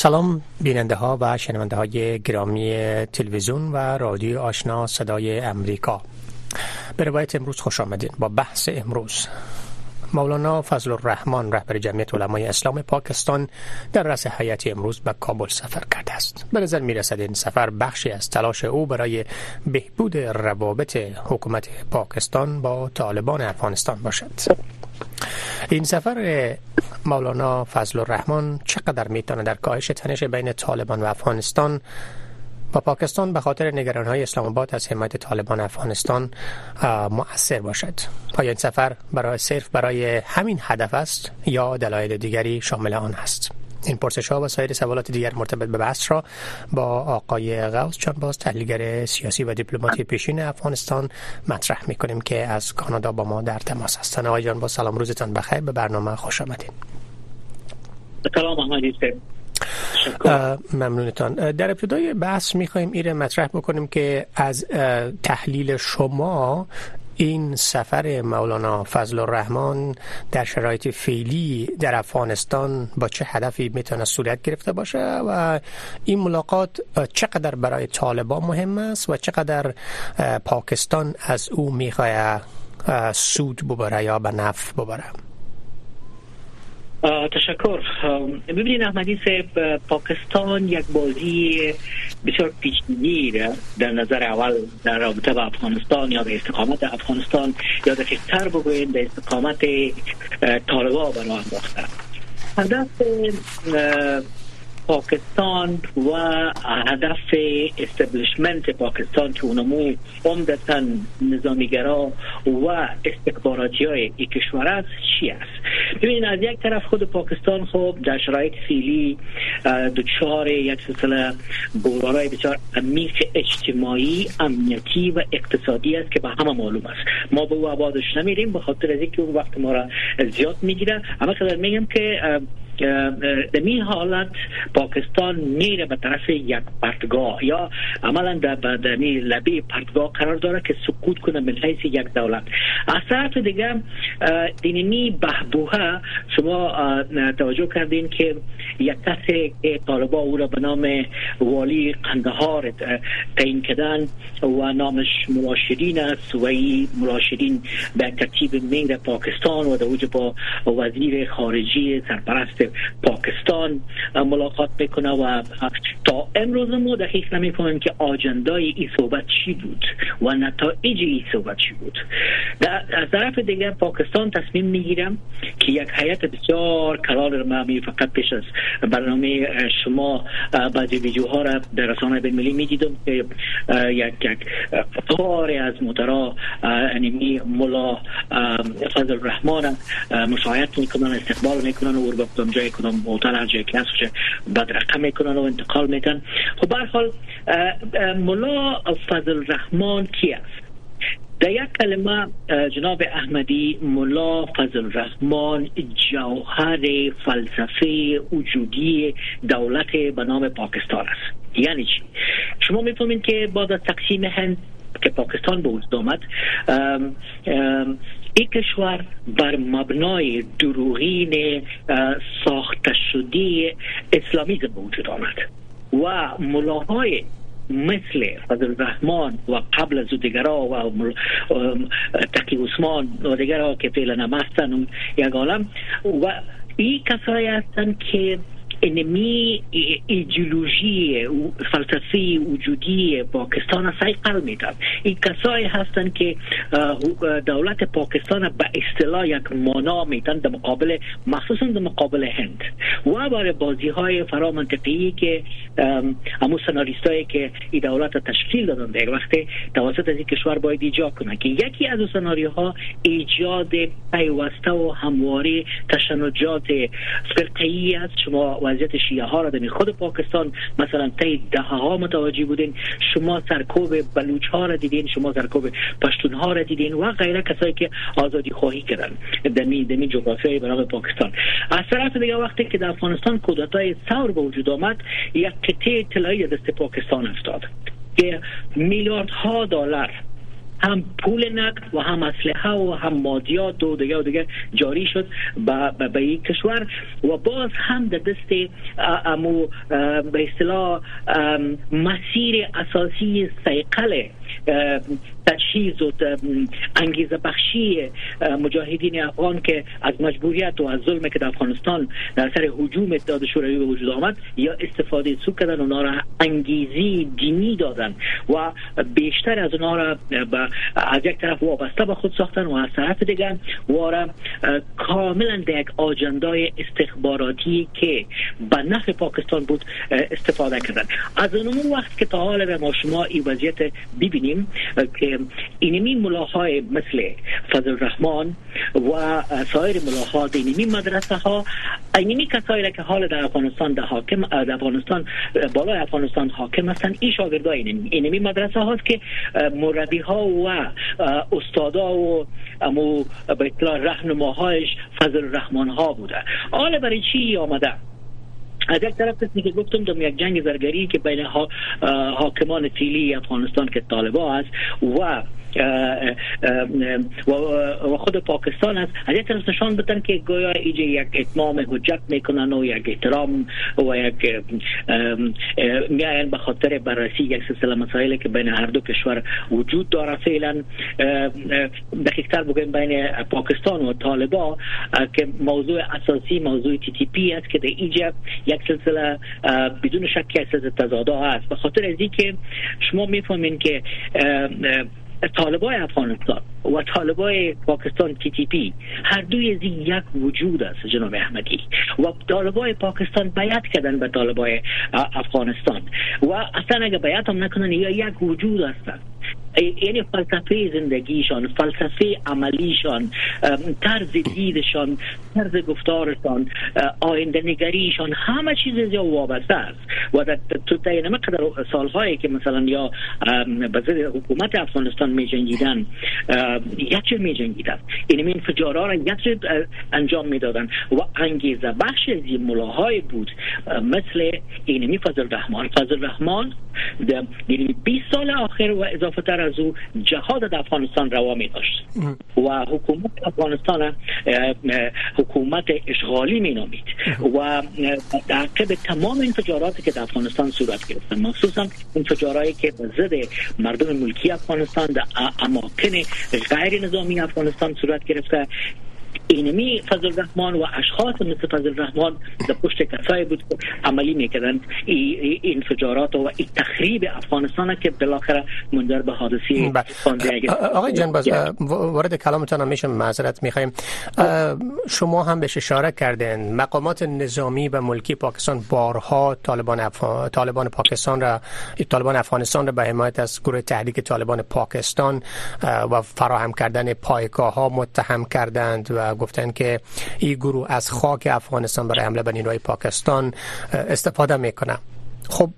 سلام بیننده ها و شنونده های گرامی تلویزیون و رادیو آشنا صدای امریکا. به روایت امروز خوش آمدین. با بحث امروز مولانا فضل الرحمن رهبر جمعیت علمای اسلام پاکستان در رأس حیاتی امروز به کابل سفر کرده است. به نظر می رسد این سفر بخشی از تلاش او برای بهبود روابط حکومت پاکستان با طالبان افغانستان باشد. این سفر مولانا فضل الرحمن چقدر می‌تونه در کاهش تنش بین طالبان و افغانستان و پاکستان به خاطر نگران های اسلام آباد از حمایت طالبان افغانستان مؤثر باشد؟ آیا این سفر برای صرف برای همین هدف است یا دلایل دیگری شامل آن است این پرسش ها و سایر سوالات دیگر مرتبط به بحث را با آقای غوث باز تحلیلگر سیاسی و دیپلماتی پیشین افغانستان مطرح می کنیم که از کانادا با ما در تماس هستند آقای با سلام روزتان بخیر. به برنامه خوش آمدید سلام ممنونتان. در ابتدای بحث می‌خوایم ایره مطرح بکنیم که از تحلیل شما این سفر مولانا فضل الرحمن در شرایط فعلی در افغانستان با چه هدفی می‌تونه صورت گرفته باشه و این ملاقات چقدر برای طالبان مهم است و چقدر پاکستان از او می‌خواه سود ببره یا به نفع ببره؟ تشکر. ببینید احمدی صاحب پاکستان یک بازی بسیار پیچیدی در نظر اول در رابطه با افغانستان یا به استقامت افغانستان یا دقیقتر بگوییم به استقامت طالبا برای انداخته. هدف پاکستان و هدف استبلیشمنت پاکستان که اونمو عمدتا نظامیگرا و استکباراتی های ای کشور است چی است؟ ببینید از یک طرف خود پاکستان خب در شرایط فیلی دچار یک سلسله بحرانهای بسیار عمیق اجتماعی امنیتی و اقتصادی است که به همه معلوم است. ما به او عبادش نمیریم به خاطر از اینکه اون وقت ما را زیاد می‌گیره. اما خیلی میگم که در این حالت پاکستان میره به طرف یک پرتگاه. یا عملا در می لبه پرتگاه قرار داره که سکوت کنه من حیث یک دولت. از طرف دیگه دینی بهبوه شما توجه کردین که یک کسی که طالبا او را به نام والی قندهار تعیین کردن و نامش ملاشرین است و این ملاشرین به ترتیب میره پاکستان و در با وزیر خارجی سرپرست پاکستان ملاقات می‌کنه و تا امروز ما دقیق نمی‌فهمیم که آجندای این صحبت چی بود و نتایج این صحبت چی بود. از طرف دیگر پاکستان تصمیم می‌گیرم که یک حیات بسیار کلال ما فقط پیش از برنامه شما بعضی ویدیوها را در رسانه ملی می‌دیدم که یک یک قطار از مدرا انیمی ملا فضل الرحمن مشاهد می‌کنن استقبال می‌کنن و رو جای کدام هتل هر جای بعد رقم می‌کنن و انتقال می‌کنن خب برحال ملا فضل الرحمن کی است در یک کلمه جناب احمدی ملا فضل الرحمن جوهر فلسفه وجودی دولت به نام پاکستان است. یعنی چی؟ شما می‌فهمید که بعد از تقسیم هند که پاکستان به وجود آمد این کشور بر مبنای دروغین ساخته شده اسلامیزم به وجود آمد و ملاهای مثل فضل الرحمن و قبل از دیگرا و تقی عثمان و دیگرا که فعلا هم هستن یک عالم. و این کسایی هستند که انمی ایدئولوژی فلسفی وجودی پاکستان سیقل میدن این کسایی هستند که دولت پاکستان به اصطلاح یک مانا میتن در مقابل مخصوصا در مقابل هند و برای بازی های فرا منطقی که همو سناریستایی که این دولت تشکیل دادن در وقت توسط از این کشور باید ایجاد کنن که یکی از سناریوها ایجاد پیوسته و همواره تشنجات فرقی است شما وضعیت شیعه ها را در خود پاکستان مثلا طی ده ها متوجه بودین. شما سرکوب بلوچ ها را دیدین شما سرکوب پشتون ها را دیدین و غیره کسایی که آزادی خواهی کردن. دمی دمی جغرافیای برای پاکستان. از طرف دیگه وقتی که در افغانستان کودتای ثور به وجود آمد یک قطعه طلایی دست پاکستان افتاد که میلیاردها دلار هم پول نقد و هم اسلحه و هم مادیات و دیگه و دیگه جاری شد به به این کشور. و باز هم در دست امو به اصطلاح مسیر اساسی سیقل تجهیز و انگیزه بخشی مجاهدین افغان که از مجبوریت و از ظلم که در افغانستان در سر حجوم اتحاد شوروی به وجود آمد یا استفاده سو کردن اونا را انگیزی دینی دادن و بیشتر از اونا را از یک طرف وابسته به خود ساختن و از طرف دیگر و کاملا در یک آجندای استخباراتی که به نفع پاکستان بود استفاده کردن. از اون وقت که تا حال ما شما این وضعیت ببینیم که اینمی ملاهای مثل فضل الرحمن و سایر ملاها اینمی مدرسه ها اینمی کسایی که حال در افغانستان در حاکم در افغانستان بالای افغانستان حاکم هستند این شاگردای اینمی. اینمی مدرسه هاست که مربی ها و استادا و امو به اطلاع رهنماهایش فضل الرحمن ها بوده. حال برای چی آمده؟ از یک طرف کسی که گفتم دم یک جنگ زرگری که بین حاکمان فیلی افغانستان که طالبا است و و خود پاکستان است. از یک طرف نشان بدن که گویا ایجا یک اتمام حجت می‌کنن و یک احترام و یک میاین به خاطر بررسی یک سلسله مسائلی که بین هر دو کشور وجود داره فعلا دقیقتر بگیم بین پاکستان و طالبا که موضوع اساسی موضوع تی تی پی است که در ایجا یک سلسله بدون شک یک سلسله تضاده است. به خاطر از که شما می‌فهمین که طالبای افغانستان و طالبای پاکستان تی هر دوی از یک وجود است جناب احمدی. و طالبای پاکستان بیعت کردن به طالبای افغانستان. و اصلا اگه بیعت هم نکنن یا یک وجود هستند یعنی فلسفه زندگیشان فلسفه عملیشان طرز دیدشان طرز گفتارشان آینده نگریشان همه چیز یا وابسته است. و در تو نمه قدر سالهایی که مثلا یا به حکومت افغانستان می جنگیدن چیز می جنگیدن این انفجارها را یک چیز انجام می دادن و انگیزه بخش از این ملاهای بود مثل اینمی فضل رحمان. فضل رحمان یعنی 20 سال آخر و اضافه تر از او جهاد در افغانستان روا می داشت و حکومت افغانستان حکومت اشغالی می نامید و در عقب تمام انفجاراتی که در افغانستان صورت گرفتن مخصوصا انفجارهایی که ضد مردم ملکی افغانستان در اماکن غیر نظامی افغانستان صورت گرفته اینمی فضل الرحمن و اشخاص مثل فضل الرحمن در پشت کسایی بود که عملی می‌کردن این انفجارات و این تخریب افغانستان که بالاخره منجر به حادثه بله. آقای جان باز وارد کلامتان میشه معذرت می‌خوایم. شما هم بهش اشاره کردین. مقامات نظامی و ملکی پاکستان بارها طالبان طالبان پاکستان را طالبان افغانستان را به حمایت از گروه تحریک طالبان پاکستان و فراهم کردن پایگاه ها متهم کردند و گفتن که این گروه از خاک افغانستان برای حمله به نیروهای پاکستان استفاده می‌کنه. خب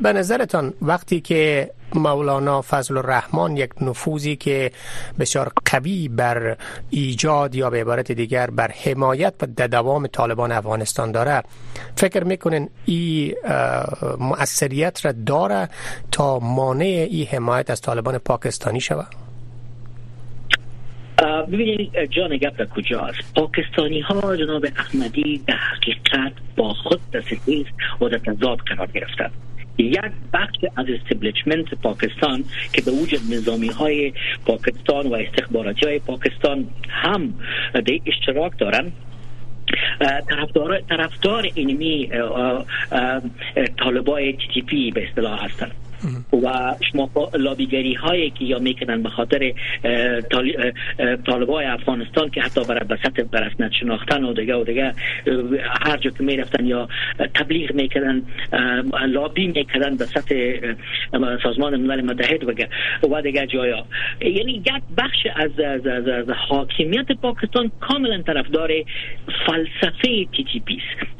به نظرتان وقتی که مولانا فضل الرحمن یک نفوذی که بسیار قوی بر ایجاد یا به عبارت دیگر بر حمایت و دوام طالبان افغانستان داره فکر می‌کنین این مؤثریت را داره تا مانع این حمایت از طالبان پاکستانی شود؟ ببینید جان گپ در کجاست پاکستانی ها جناب احمدی در حقیقت با خود دستگیز و در تضاد قرار گرفتند. یک بخش از استبلیشمنت پاکستان که به وجود نظامی های پاکستان و استخباراتی های پاکستان هم در اشتراک دارند طرفدار طرفدار اینمی طالبای تی تی پی به اصطلاح هستند. و شما لابیگری هایی که یا می‌کنن به خاطر طالبای افغانستان که حتی برای بسط برسنت شناختن و دیگه و دیگه هر جا که می‌رفتن یا تبلیغ می‌کنن لابی می‌کنن به سطح سازمان ملل متحد و و دیگه جایا. یعنی یک بخش از, از, از, از حاکمیت پاکستان کاملا طرفدار فلسفه تی تی پی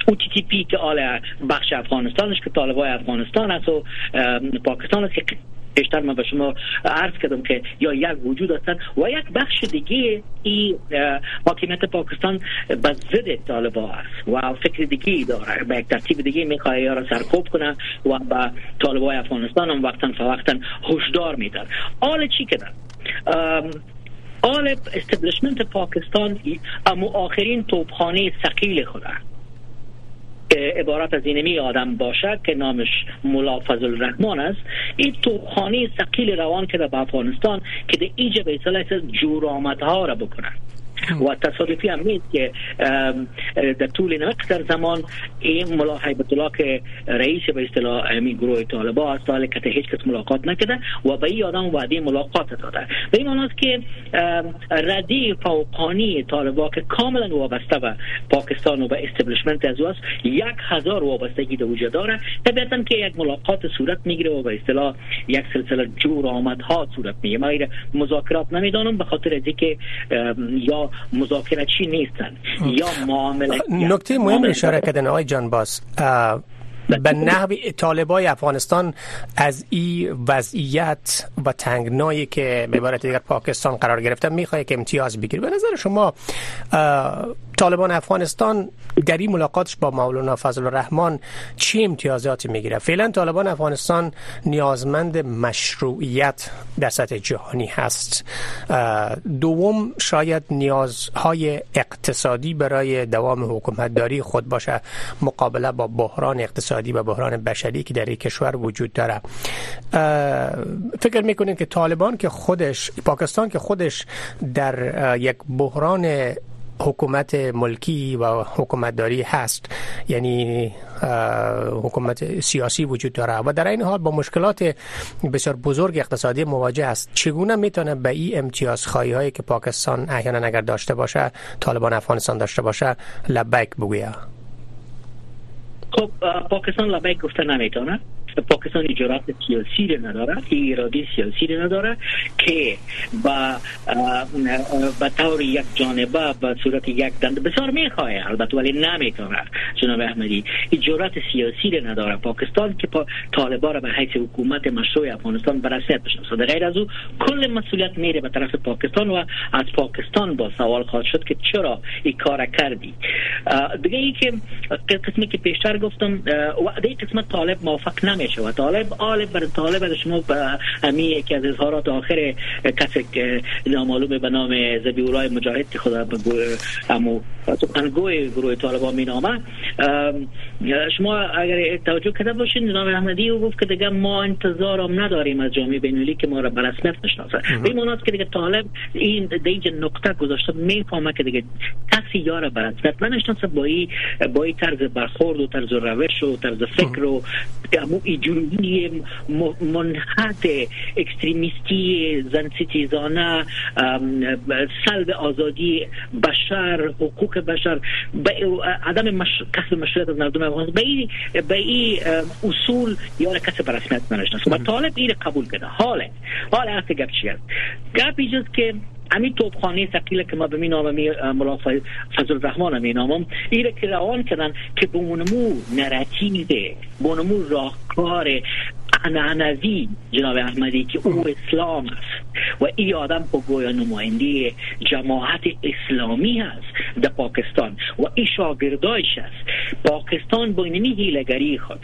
او تی تی پی که آل بخش افغانستانش که طالبای افغانستان است و پاکستان است که بیشتر من به شما عرض کردم که یا یک وجود هستن و یک بخش دیگه ای حاکمیت پاکستان به ضد طالبا است و فکر دیگه داره. به یک ترتیب دیگه می‌خواه یا را سرکوب کنه و به طالبای افغانستان هم وقتا فوقتا هشدار میدن حال چی کردن آل استبلشمنت پاکستان اما آخرین توپخانه سقیل خوده عبارت از اینمی آدم باشه که نامش ملا فضل الرحمن است. این توپخانه سقیل روان کرده به افغانستان که در ایجا به اصطلاح جورآمدها را بکنن و تصادفی هم نیست که در طول نقطر زمان این ملا حیبت الله که رئیس به اصطلاح همین گروه طالبا است حال که هیچ کس ملاقات نکرده و به این آدم وعده ملاقات داده. به این معنی که ردی فوقانی طالبا که کاملا وابسته به پاکستان و به استبلشمنت از است یک هزار وابستگی در وجود داره. طبیعتا که یک ملاقات صورت می‌گیره و به اصطلاح یک سلسله جور آمدها صورت می‌گیره. ما مذاکرات نمی‌دانم به خاطر از که یا مذاکرتی نیستن یا معامله نکته مهم اشاره کردن آقای جان باس به نحو طالبای افغانستان از این وضعیت و تنگنایی که به عبارت دیگر پاکستان قرار گرفته می‌خواد که امتیاز بگیره به نظر شما طالبان افغانستان در این ملاقاتش با مولانا فضل الرحمن چی امتیازاتی می‌گیره؟ فعلا طالبان افغانستان نیازمند مشروعیت در سطح جهانی هست. دوم شاید نیازهای اقتصادی برای دوام حکومتداری خود باشه. مقابله با بحران اقتصادی و بحران بشری که در این کشور وجود داره. فکر می‌کنید که طالبان که خودش پاکستان که خودش در یک بحران حکومت ملکی و حکومتداری هست. یعنی حکومت سیاسی وجود داره. و در این حال با مشکلات بسیار بزرگ اقتصادی مواجه است. چگونه می‌تونه به این امتیاز خواهی هایی که پاکستان احیانا اگر داشته باشه طالبان افغانستان داشته باشه لبک بگویه خب پاکستان لبک گفته نمی‌تونه. پاکستان اجارات سیاسی رو نداره ایرادی سیاسی رو نداره که با با طور یک جانبه به صورت یک دند بسیار می‌خواه. البته ولی نمی‌تونه. جناب احمدی اجارات سیاسی رو نداره. پاکستان که پا طالبا را به حیث حکومت مشروع افغانستان برسیت بشناسه غیر از او کل مسئولیت میره به طرف پاکستان و از پاکستان با سوال خواهد شد که چرا این کار کردی. دیگه ای که قسمی که پیشتر گفتم و قسمت طالب موافق نمی و طالب آل بر طالب از شما همی یکی از اظهارات آخر کسی که نامعلوم به نام زبیورای مجاهد که خدا امو سخنگوی گروه طالبان می نامه شما اگر توجه کرده باشین نظام احمدی او گفت که دیگه ما انتظارم نداریم از جامعه بینولی که ما را به رسمیت نشناسه. به این که دیگه طالب این دیگه نقطه گذاشته می‌فهمه که دیگه کسی یار به رسمیت نشناسه با این با این طرز برخورد و طرز روش و طرز فکر و جنبی منحط extremist ی زن ستیزانه سلب آزادی بشر حقوق بشر عدم مش... کسب مشروعیت از مردم افغانستان به این به این اصول یا کسی به رسمیت نشناسه و طالب این قبول کرده. حاله. حال هست گپ چی است گپ که همین توپخانه ثقیل که ما به می نامم ملا فضل الرحمن می نامم ایره که روان کردن که به اونمو narrative بونمو راهکار عنعنوی جناب احمدی که او اسلام است و این آدم با گویا نماینده جماعت اسلامی است در پاکستان و این شاگردایش است پاکستان با اینمی هیلگری خود.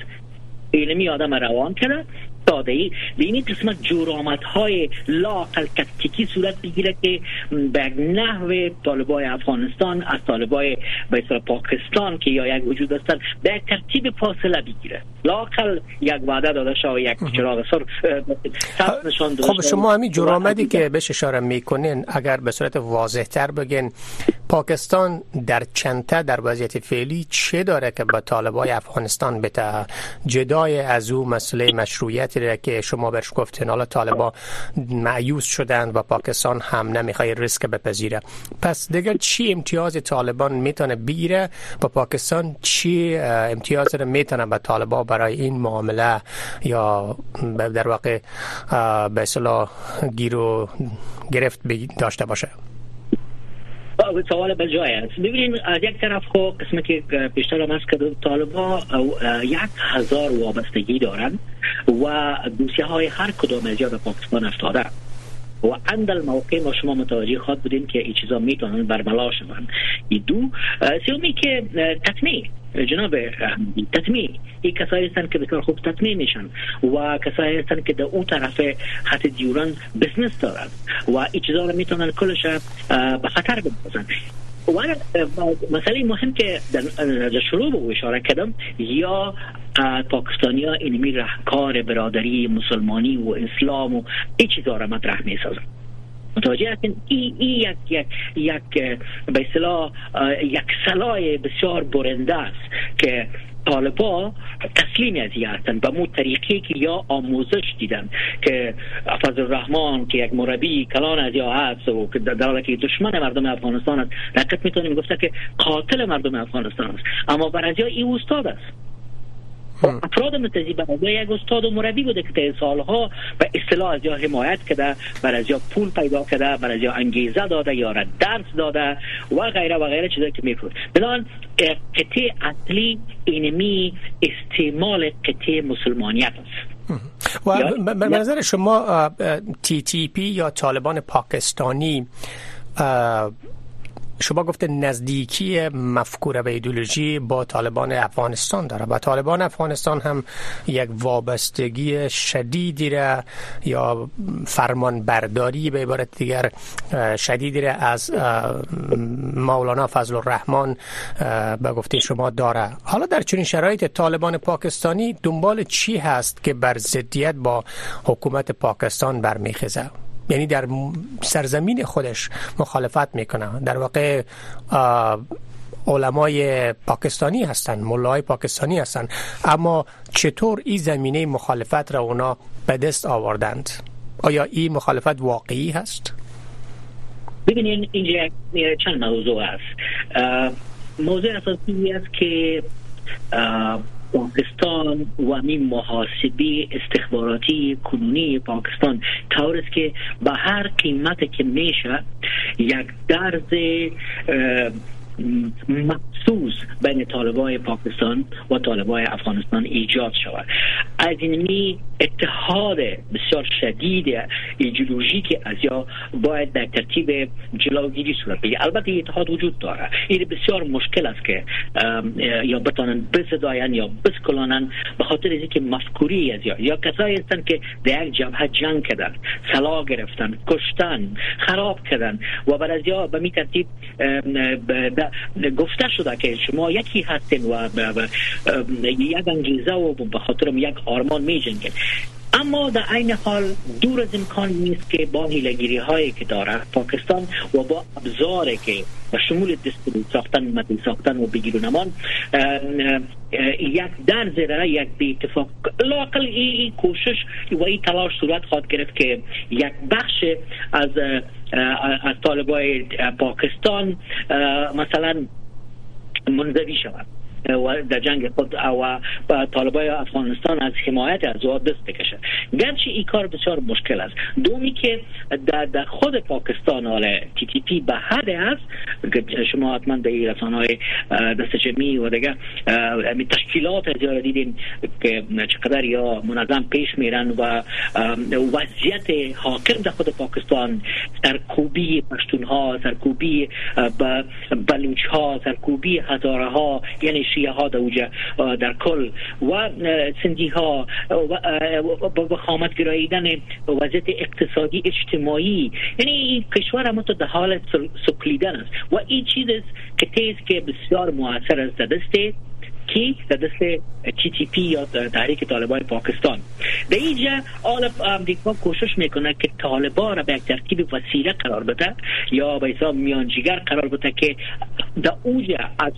اینمی آدم روان کرده داده ای به این قسمت جورامت های لاقل تکتیکی صورت بگیره که به نحو طالبای افغانستان از طالبای به پاکستان که یا یک وجود هستن به ترتیب فاصله بگیره. لاقل یک وعده داده شا یک چراغ سر خب شما همین جرامتی که بهش اشاره می‌کنین اگر به صورت واضح تر بگین پاکستان در چنته در وضعیت فعلی چه داره که با طالبای افغانستان به جدای از او مسئله مشروعیت که شما برش گفتین. حالا طالبا معیوز شدن و پاکستان هم نمی‌خوای ریسک بپذیره. پس دیگر چی امتیاز طالبان می‌تونه بگیره و پاکستان؟ چی امتیاز رو می‌تونه به طالبا برای این معامله یا در واقع به اصطلاح گیر و گرفت داشته باشه؟ سوال به جای است. ببینید از یک طرف خو قسمت که پیشتر هم است که طالبا یک هزار وابستگی دارند و دوسیه های هر کدام از به پاکستان افتاده. و اندل موقع ما شما متوجه خواهد بودیم که این چیزا می‌تونن برملا شوند. ای دو سیومی که تطمیع. جناب تطمیع. این کسایی هستند که بسیار خوب تطمیع میشن و کسایی هستند که در اون طرف خط دیوران بزنس دارند و این چیزا رو می‌تونن کلش به خطر بندازن. و مسئله مهم که در شروع به اشاره کردم یا پاکستانی ها اینمی رهکار برادری مسلمانی و اسلام و این چیزا را مطرح می سازن متوجه هستین؟ این ای یک یک یک به اصطلاح یک سلای بسیار برنده است که طالبا تسلیم از هستند. به مو طریقی که یا آموزش دیدن که فضل الرحمن که یک مربی کلان از یا هست و که در که دشمن مردم افغانستان است دقیق می‌تونیم. گفته که قاتل مردم افغانستان است. اما بر از این استاد است. افراد متزی برای یک استاد و مربی بوده که تا سالها به اصطلاح از یا حمایت کرده بر از یا پول پیدا کرده بر از یا انگیزه داده یا درس داده و غیره و غیره چیزایی که می‌کنه بنان قطعه اصلی اینمی استعمال قطعه مسلمانیت است. و به نظر شما تی تی پی یا طالبان پاکستانی شما گفته نزدیکی مفکوره و ایدولوژی با طالبان افغانستان داره و طالبان افغانستان هم یک وابستگی شدیدی را یا فرمان برداری به عبارت دیگر شدیدی را از مولانا فضل الرحمن به گفته شما داره. حالا در چنین شرایط طالبان پاکستانی دنبال چی هست که بر ضدیت با حکومت پاکستان برمیخیزه؟ یعنی در سرزمین خودش مخالفت می‌کنه. در واقع علمای پاکستانی هستند مولای پاکستانی هستند اما چطور این زمینه مخالفت را اونا به دست آوردند؟ آیا این مخالفت واقعی هست؟ ببینید اینجا چند موضوع است موضوع اساسی است که پاکستان و این محاسبه استخباراتی کنونی پاکستان. طور که به هر قیمت که میشه یک درز مخصوص بین طالبای پاکستان و طالبای افغانستان ایجاد شود. از این اتحاد بسیار شدید ایدئولوژیک از یا باید در ترتیب جلوگیری صورت بگیرد البته اتحاد وجود داره این بسیار مشکل است که یا بتانن بزداین یا بسکلانن به خاطر اینکه مفکوری از یا یا کسایی هستند که در یک جبهه جنگ کردن سلا گرفتن کشتن خراب کردن و بر از یا به می ترتیب گفته شده که شما یکی هستین و یک انگیزه و به خاطر یک آرمان می جنگید اما در عین حال دور از امکان نیست که با هیلگیری هایی که داره پاکستان و با ابزاری که و شمول دستوری ساختن مدل ساختن و بگیر و نمان یک در زیره یک به اتفاق لاقل ای, کوشش و ای تلاش صورت خواهد گرفت که یک بخش از از طالبای پاکستان مثلا منزوی شود در جنگ خود و طالبای افغانستان از حمایت از او دست بکشه. گرچه این کار بسیار مشکل است. دومی که در, خود پاکستان حال تی تی پی به حد است شما حتما در رسانه های دست جمعی و دیگه تشکیلات از دیدیم که چقدر یا منظم پیش میرن و وضعیت حاکم در خود پاکستان سرکوبی پشتون ها سرکوبی بلوچ ها سرکوبی هزاره ها یعنی شیعه ها در, در کل و سندی ها و خامت گراییدن وضعیت اقتصادی اجتماعی. یعنی کشور هم در حال سکلیدن است. و این چیز که تیز که بسیار موثر است در کی در دست تی تی پی یا تحریک طالبان پاکستان. در اینجا آل امریکا کوشش می‌کنه که طالبان را به یک ترتیب وسیله قرار بده یا به حساب میانجیگر قرار بده که در اوج از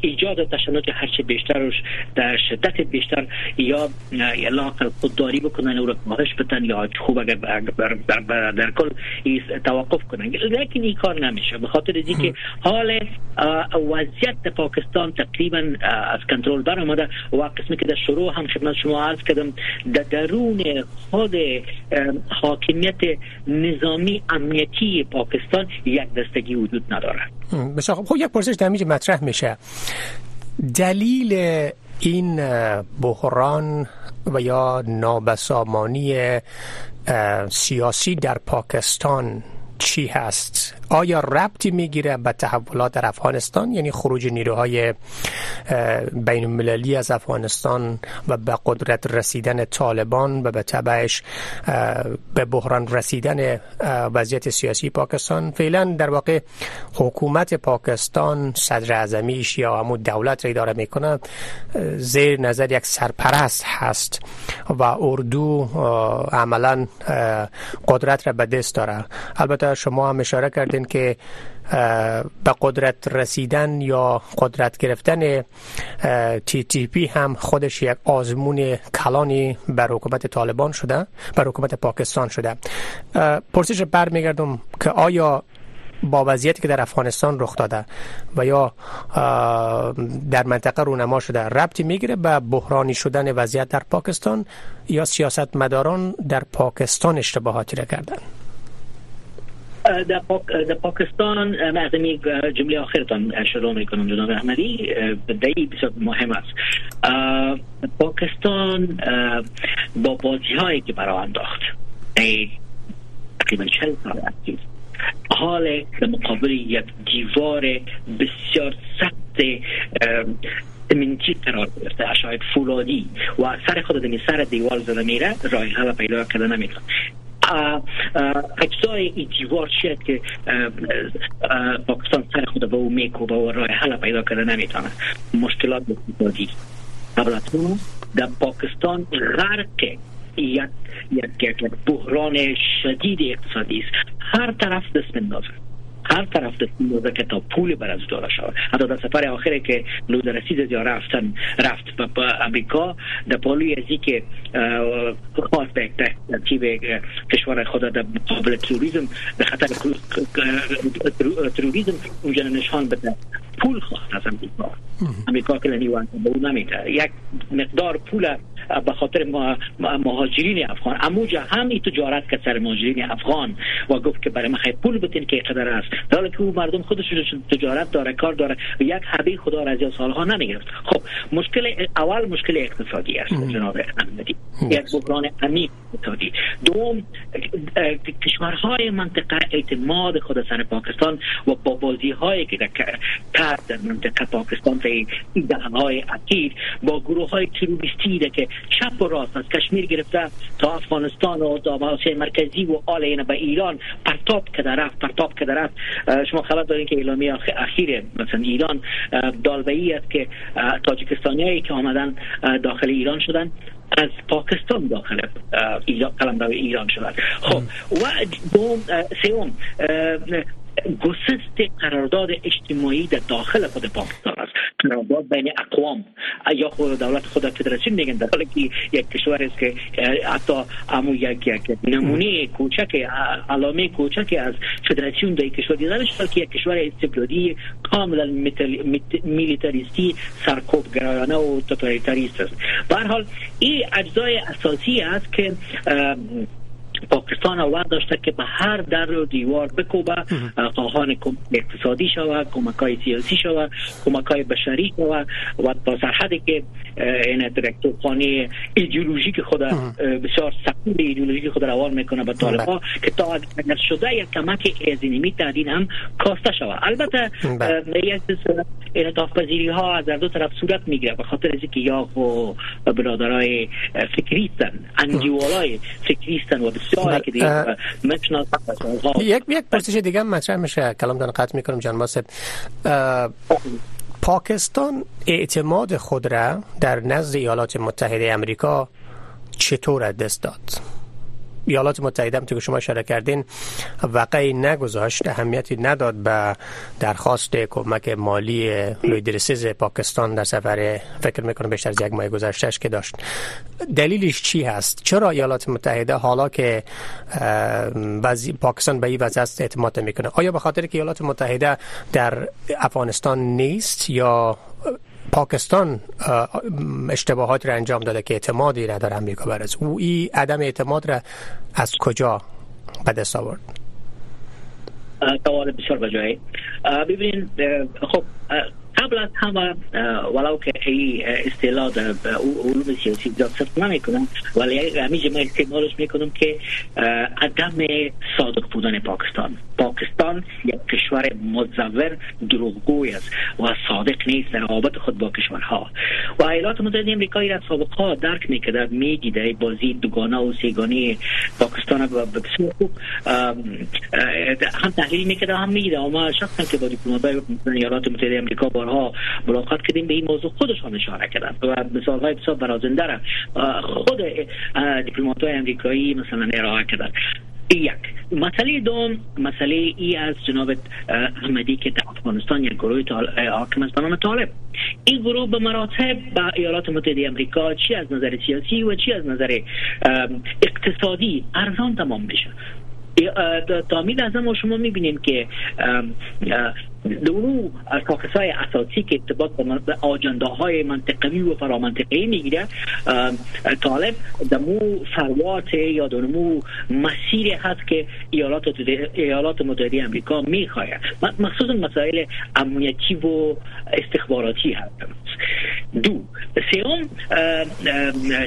ایجاد تشنج هرچه بیشتر در شدت بیشتر یا لاقل خودداری بکنن او را کاهش بدن یا خوب اگر در کل توقف کنن. لیکن این کار نمیشه. به خاطر که حال وضعیت پاکستان تقریبا از کنترل بر آمده و قسمی که در شروع هم خدمت شما عرض کردم در درون خود حاکمیت نظامی امنیتی پاکستان یک دستگی وجود نداره بسیار خب یک پرسش در مطرح میشه. دلیل این بحران و یا نابسامانی سیاسی در پاکستان چی هست؟ آیا ربطی می‌گیره به تحولات در افغانستان؟ یعنی خروج نیروهای بین المللی از افغانستان و به قدرت رسیدن طالبان و به تبعش به بحران رسیدن وضعیت سیاسی پاکستان. فعلا در واقع حکومت پاکستان صدر اعظمیش یا همون دولت را اداره می‌کنه زیر نظر یک سرپرست هست و اردو عملا قدرت را به دست داره. البته شما هم اشاره که به قدرت رسیدن یا قدرت گرفتن تی تی پی هم خودش یک آزمون کلانی بر حکومت طالبان شده بر حکومت پاکستان شده. پرسش برمیگردم که آیا با وضعیتی که در افغانستان رخ داده و یا در منطقه رونما شده ربطی می‌گیره به بحرانی شدن وضعیت در پاکستان یا سیاست مداران در پاکستان اشتباهاتی را کردن؟ در, پاک، در پاکستان این جمله آخرتان شروع می‌کنم جناب احمدی دهی بسیار مهم است. پاکستان با بازی هایی که برای انداخت تقریبا چل سال اکتیو حال مقابل یک دیوار بسیار سخت سمنتی قرار گرفته شاید فولادی و سر خود در سر دیوار زده میره حل پیدا کرده نمی‌تونه اجزای این دیوار شد که پاکستان سر خود به او میکوبه و راه حل پیدا کرده نمی‌تونه. مشکلات اقتصادی قبل در پاکستان غرق یک یک بحران شدید اقتصادی است. هر طرف دست بندازه. هر طرف دست که تا پول بر از داره شود. حتی در سفر آخری که لود رسید یا رفتن رفت به امریکا در پالوی ازی که خواست به ترتیب کشور خود در مقابل تروریزم به خطر تروریزم اونجا نشان بده پول خواست از امریکا امریکا که لنیوان به اون نمیده یک مقدار پول به خاطر مهاجرین افغان. اموجا هم ای تجارت که سر مهاجرین افغان و گفت که برای مخی پول بتین که قدر است. در که او مردم خودش تجارت داره کار داره و یک حبی خدا را از سالها نمی‌گرفت خب مشکل اول مشکل اقتصادی است جناب احمدی. یک بحران عمیق اقتصادی. دوم کشورهای منطقه اعتماد خود سر پاکستان و با بازی هایی که کرد در منطقه پاکستان در های اکید با گروه های تروریستی که چپ و راست از کشمیر گرفته تا افغانستان و تا مرکزی و آل به ایران پرتاب که رفت پرتاب که رفت. شما خبر دارین که اعلامیه اخیر مثلا ایران دالبهی است که تاجیکستانی که آمدن داخل ایران شدن از پاکستان داخل ایران ایران شدن. خب و دوم سوم گسست قرارداد اجتماعی در داخل خود پاکستان است. قرارداد بین اقوام. یا خود دولت خود فدراسیون میگن در حالی که یک کشور است که حتی امو یک یک نمونه کوچک علامه کوچک از فدراسیون در کشور دیده شد که یک کشور استبدادی کاملا میلیتاریستی سرکوب گرایانه و توتالیتاریست است. به حال این اجزای اساسی است که پاکستان آور داشته که به هر در و دیوار بکوبه خواهان اقتصادی شود کمک های سیاسی شود کمک های بشری شود و تا سرحدی که این درکتور خانه ایدئولوژیک خود بسیار سخت ایدئولوژیک خود روان می‌کنه به طالبا که تا اگر شده یک کمک ازینیمی تهدید هم کاسته شود البته یک انعطاف پذیری ها از دو طرف صورت می‌گیره به خاطر از اینکه یا برادرای فکری هستن انجیوالای فکری هستن و یک یک پرسش دیگه مطرح میشه. کلام دارم قطع می‌کنم جان ماسب پاکستان اعتماد خود را در نزد ایالات متحده امریکا چطور دست داد؟ ایالات متحده هم که شما اشاره کردین وقعی نگذاشت اهمیتی نداد به درخواست کمک مالی لوی پاکستان در سفر. فکر می‌کنم بیشتر از یک ماه گذشتهش که داشت. دلیلش چی هست؟ چرا ایالات متحده حالا که پاکستان به این وضع است اعتماد می‌کنه آیا به خاطر که ایالات متحده در افغانستان نیست یا پاکستان اشتباهات را انجام داده که اعتمادی نداره امریکا بر از او. این عدم اعتماد را از کجا به دست آورد؟ سوال بسیار بجایی ببینید خب قبل از همه ولو که ای اصطلاح علوم سیاسی زیاد صرف نمی‌کنم ولی همیشه ما استعمالش می‌کنم که عدم صادق بودن پاکستان. پاکستان یک کشور مزور دروغگوی است و صادق نیست در روابط خود با کشورها. و ایالات متحده امریکایی را سابقا درک می‌کرده می‌دیده بازی دوگانه و سیگانه پاکستان و بسیار خوب هم تحلیل می‌کرده هم می‌دیده اما شخصا که با دیپلمات‌های ایالات متحده امریکا بارها ملاقات کردیم به این موضوع خودشان اشاره کردن و مثال های بسیار برازنده را خود دیپلمات‌های امریکایی مثلا ارائه کردن. یک مسئله دوم مسئله ای از جناب احمدی که در افغانستان یک گروه حاکم است به طالب. این گروه به مراتب به ایالات متحده امریکا چی از نظر سیاسی و چی از نظر اقتصادی ارزان تمام میشه. تا می ما شما می‌بینیم که دورو کاکس های اساسی که ارتباط به آجنده های منطقوی و فرامنطقی می‌گیره طالب دمو فروات یا دمو مسیر هست که ایالات ایالات متحده امریکا می‌خواه مخصوصا مسائل امنیتی و استخباراتی هست دو. سوم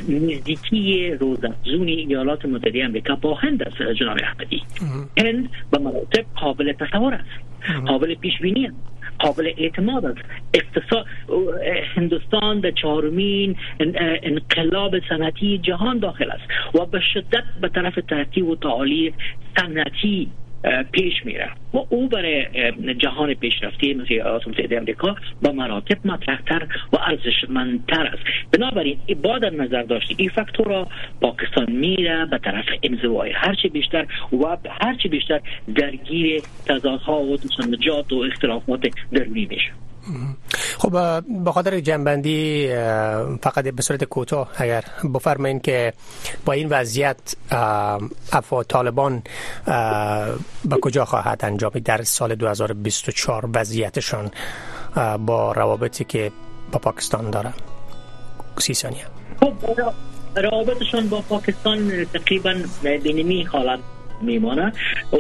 نزدیکی روزافزون ایالات متحده امریکا با هند است جناب احمدی هند به مراتب قابل تصور است قابل پیش بینی قابل اعتماد است. اقتصاد هندوستان در چهارمین انقلاب صنعتی جهان داخل است و به شدت به طرف ترقی و تعالی صنعتی پیش میره. و او برای جهان پیشرفته مثل ایالات متحده امریکا با مراتب مطرحتر و ارزشمندتر است. بنابراین با در نظر داشتی این فاکتور پاکستان میره به طرف انزوای هرچی بیشتر و هرچی بیشتر درگیر تضادها و تسنجات و اختلافات درونی میشه. خب به خاطر جنبندی فقط به صورت کوتاه اگر بفرمایید که با این وضعیت افوا طالبان به کجا خواهد انجام در سال 2024 وضعیتشان با روابطی که با پاکستان داره سی ثانیه. خب روابطشان با پاکستان تقریبا بینمی حالت میمانه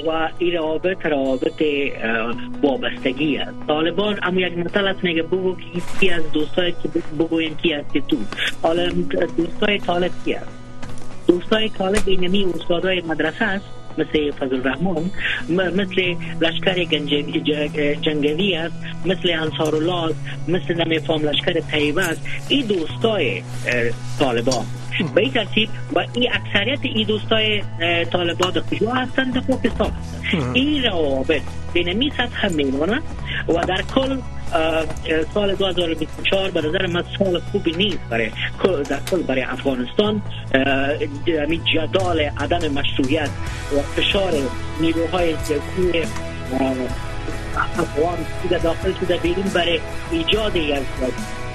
و این روابط روابط وابستگی است. طالبان اما یک مثال است میگه بگو کی از دوستای که بگویم کی هستی تو. حالا دوستای طالب کی است؟ دوستای طالب اینمی استادای مدرسه است. مثل فضل الرحمن مثل لشکر جنگوی است مثل انصار الله مثل نمیفهم لشکر طیبه است. این دوستای طالبان. به این ترتیب و این اکثریت این دوستای طالبان کجا هستند؟ در پاکستان. این روابط بین می سطح میمونه و در کل سال 2024 به نظر من سال خوبی نیست برای در کل برای افغانستان. همین جدال عدم مشروعیت و فشار نیروهای سیاسی افغان که داخل شده بیرون برای ایجاد یک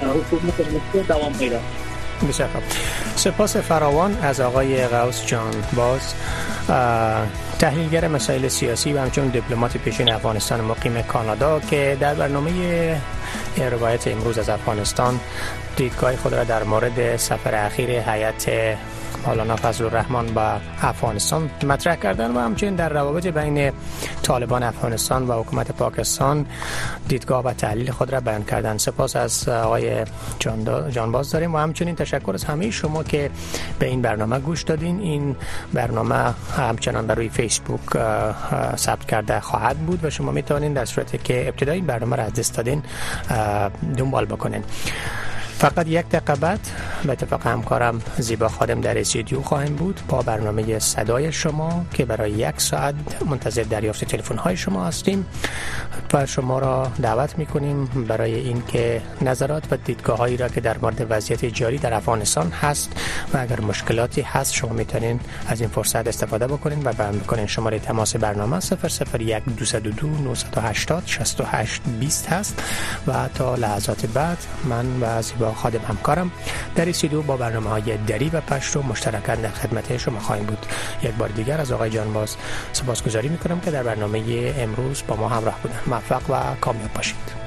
حکومت مستقل دوام پیدا بسیار سپاس فراوان از آقای غوث جان. باز تحلیلگر مسائل سیاسی و همچون دیپلمات پیشین افغانستان مقیم کانادا که در برنامه روایت امروز از افغانستان دیدگاه خود را در مورد سفر اخیر هیئت مولانا فضل الرحمن با افغانستان مطرح کردن و همچنین در روابط بین طالبان افغانستان و حکومت پاکستان دیدگاه و تحلیل خود را بیان کردن. سپاس از آقای جانباز داریم و همچنین تشکر از همه شما که به این برنامه گوش دادین. این برنامه همچنان در روی فیسبوک ثبت کرده خواهد بود و شما می‌تونین در صورتی که ابتدای این برنامه را از دست دادین دنبال بکنین. فقط یک دقیقه بعد به اتفاق همکارم زیبا خادم در استودیو خواهیم بود. با برنامه صدای شما که برای یک ساعت منتظر دریافت تلفن های شما هستیم و شما را دعوت می کنیم برای اینکه نظرات و دیدگاه هایی را که در مورد وضعیت جاری در افغانستان هست و اگر مشکلاتی هست شما می‌تونین از این فرصت استفاده بکنین و بیان بکنین. شماره تماس برنامه 001 222 980 68 20 هست. و تا لحظات بعد من و زیبا و خادم همکارم. در استودیو با برنامه های دری و پشت و مشترکاً در خدمت شما خواهیم بود. یک بار دیگر از آقای جانباز سپاسگزاری می‌کنم که در برنامه امروز با ما همراه بودن. موفق و کامیاب باشید.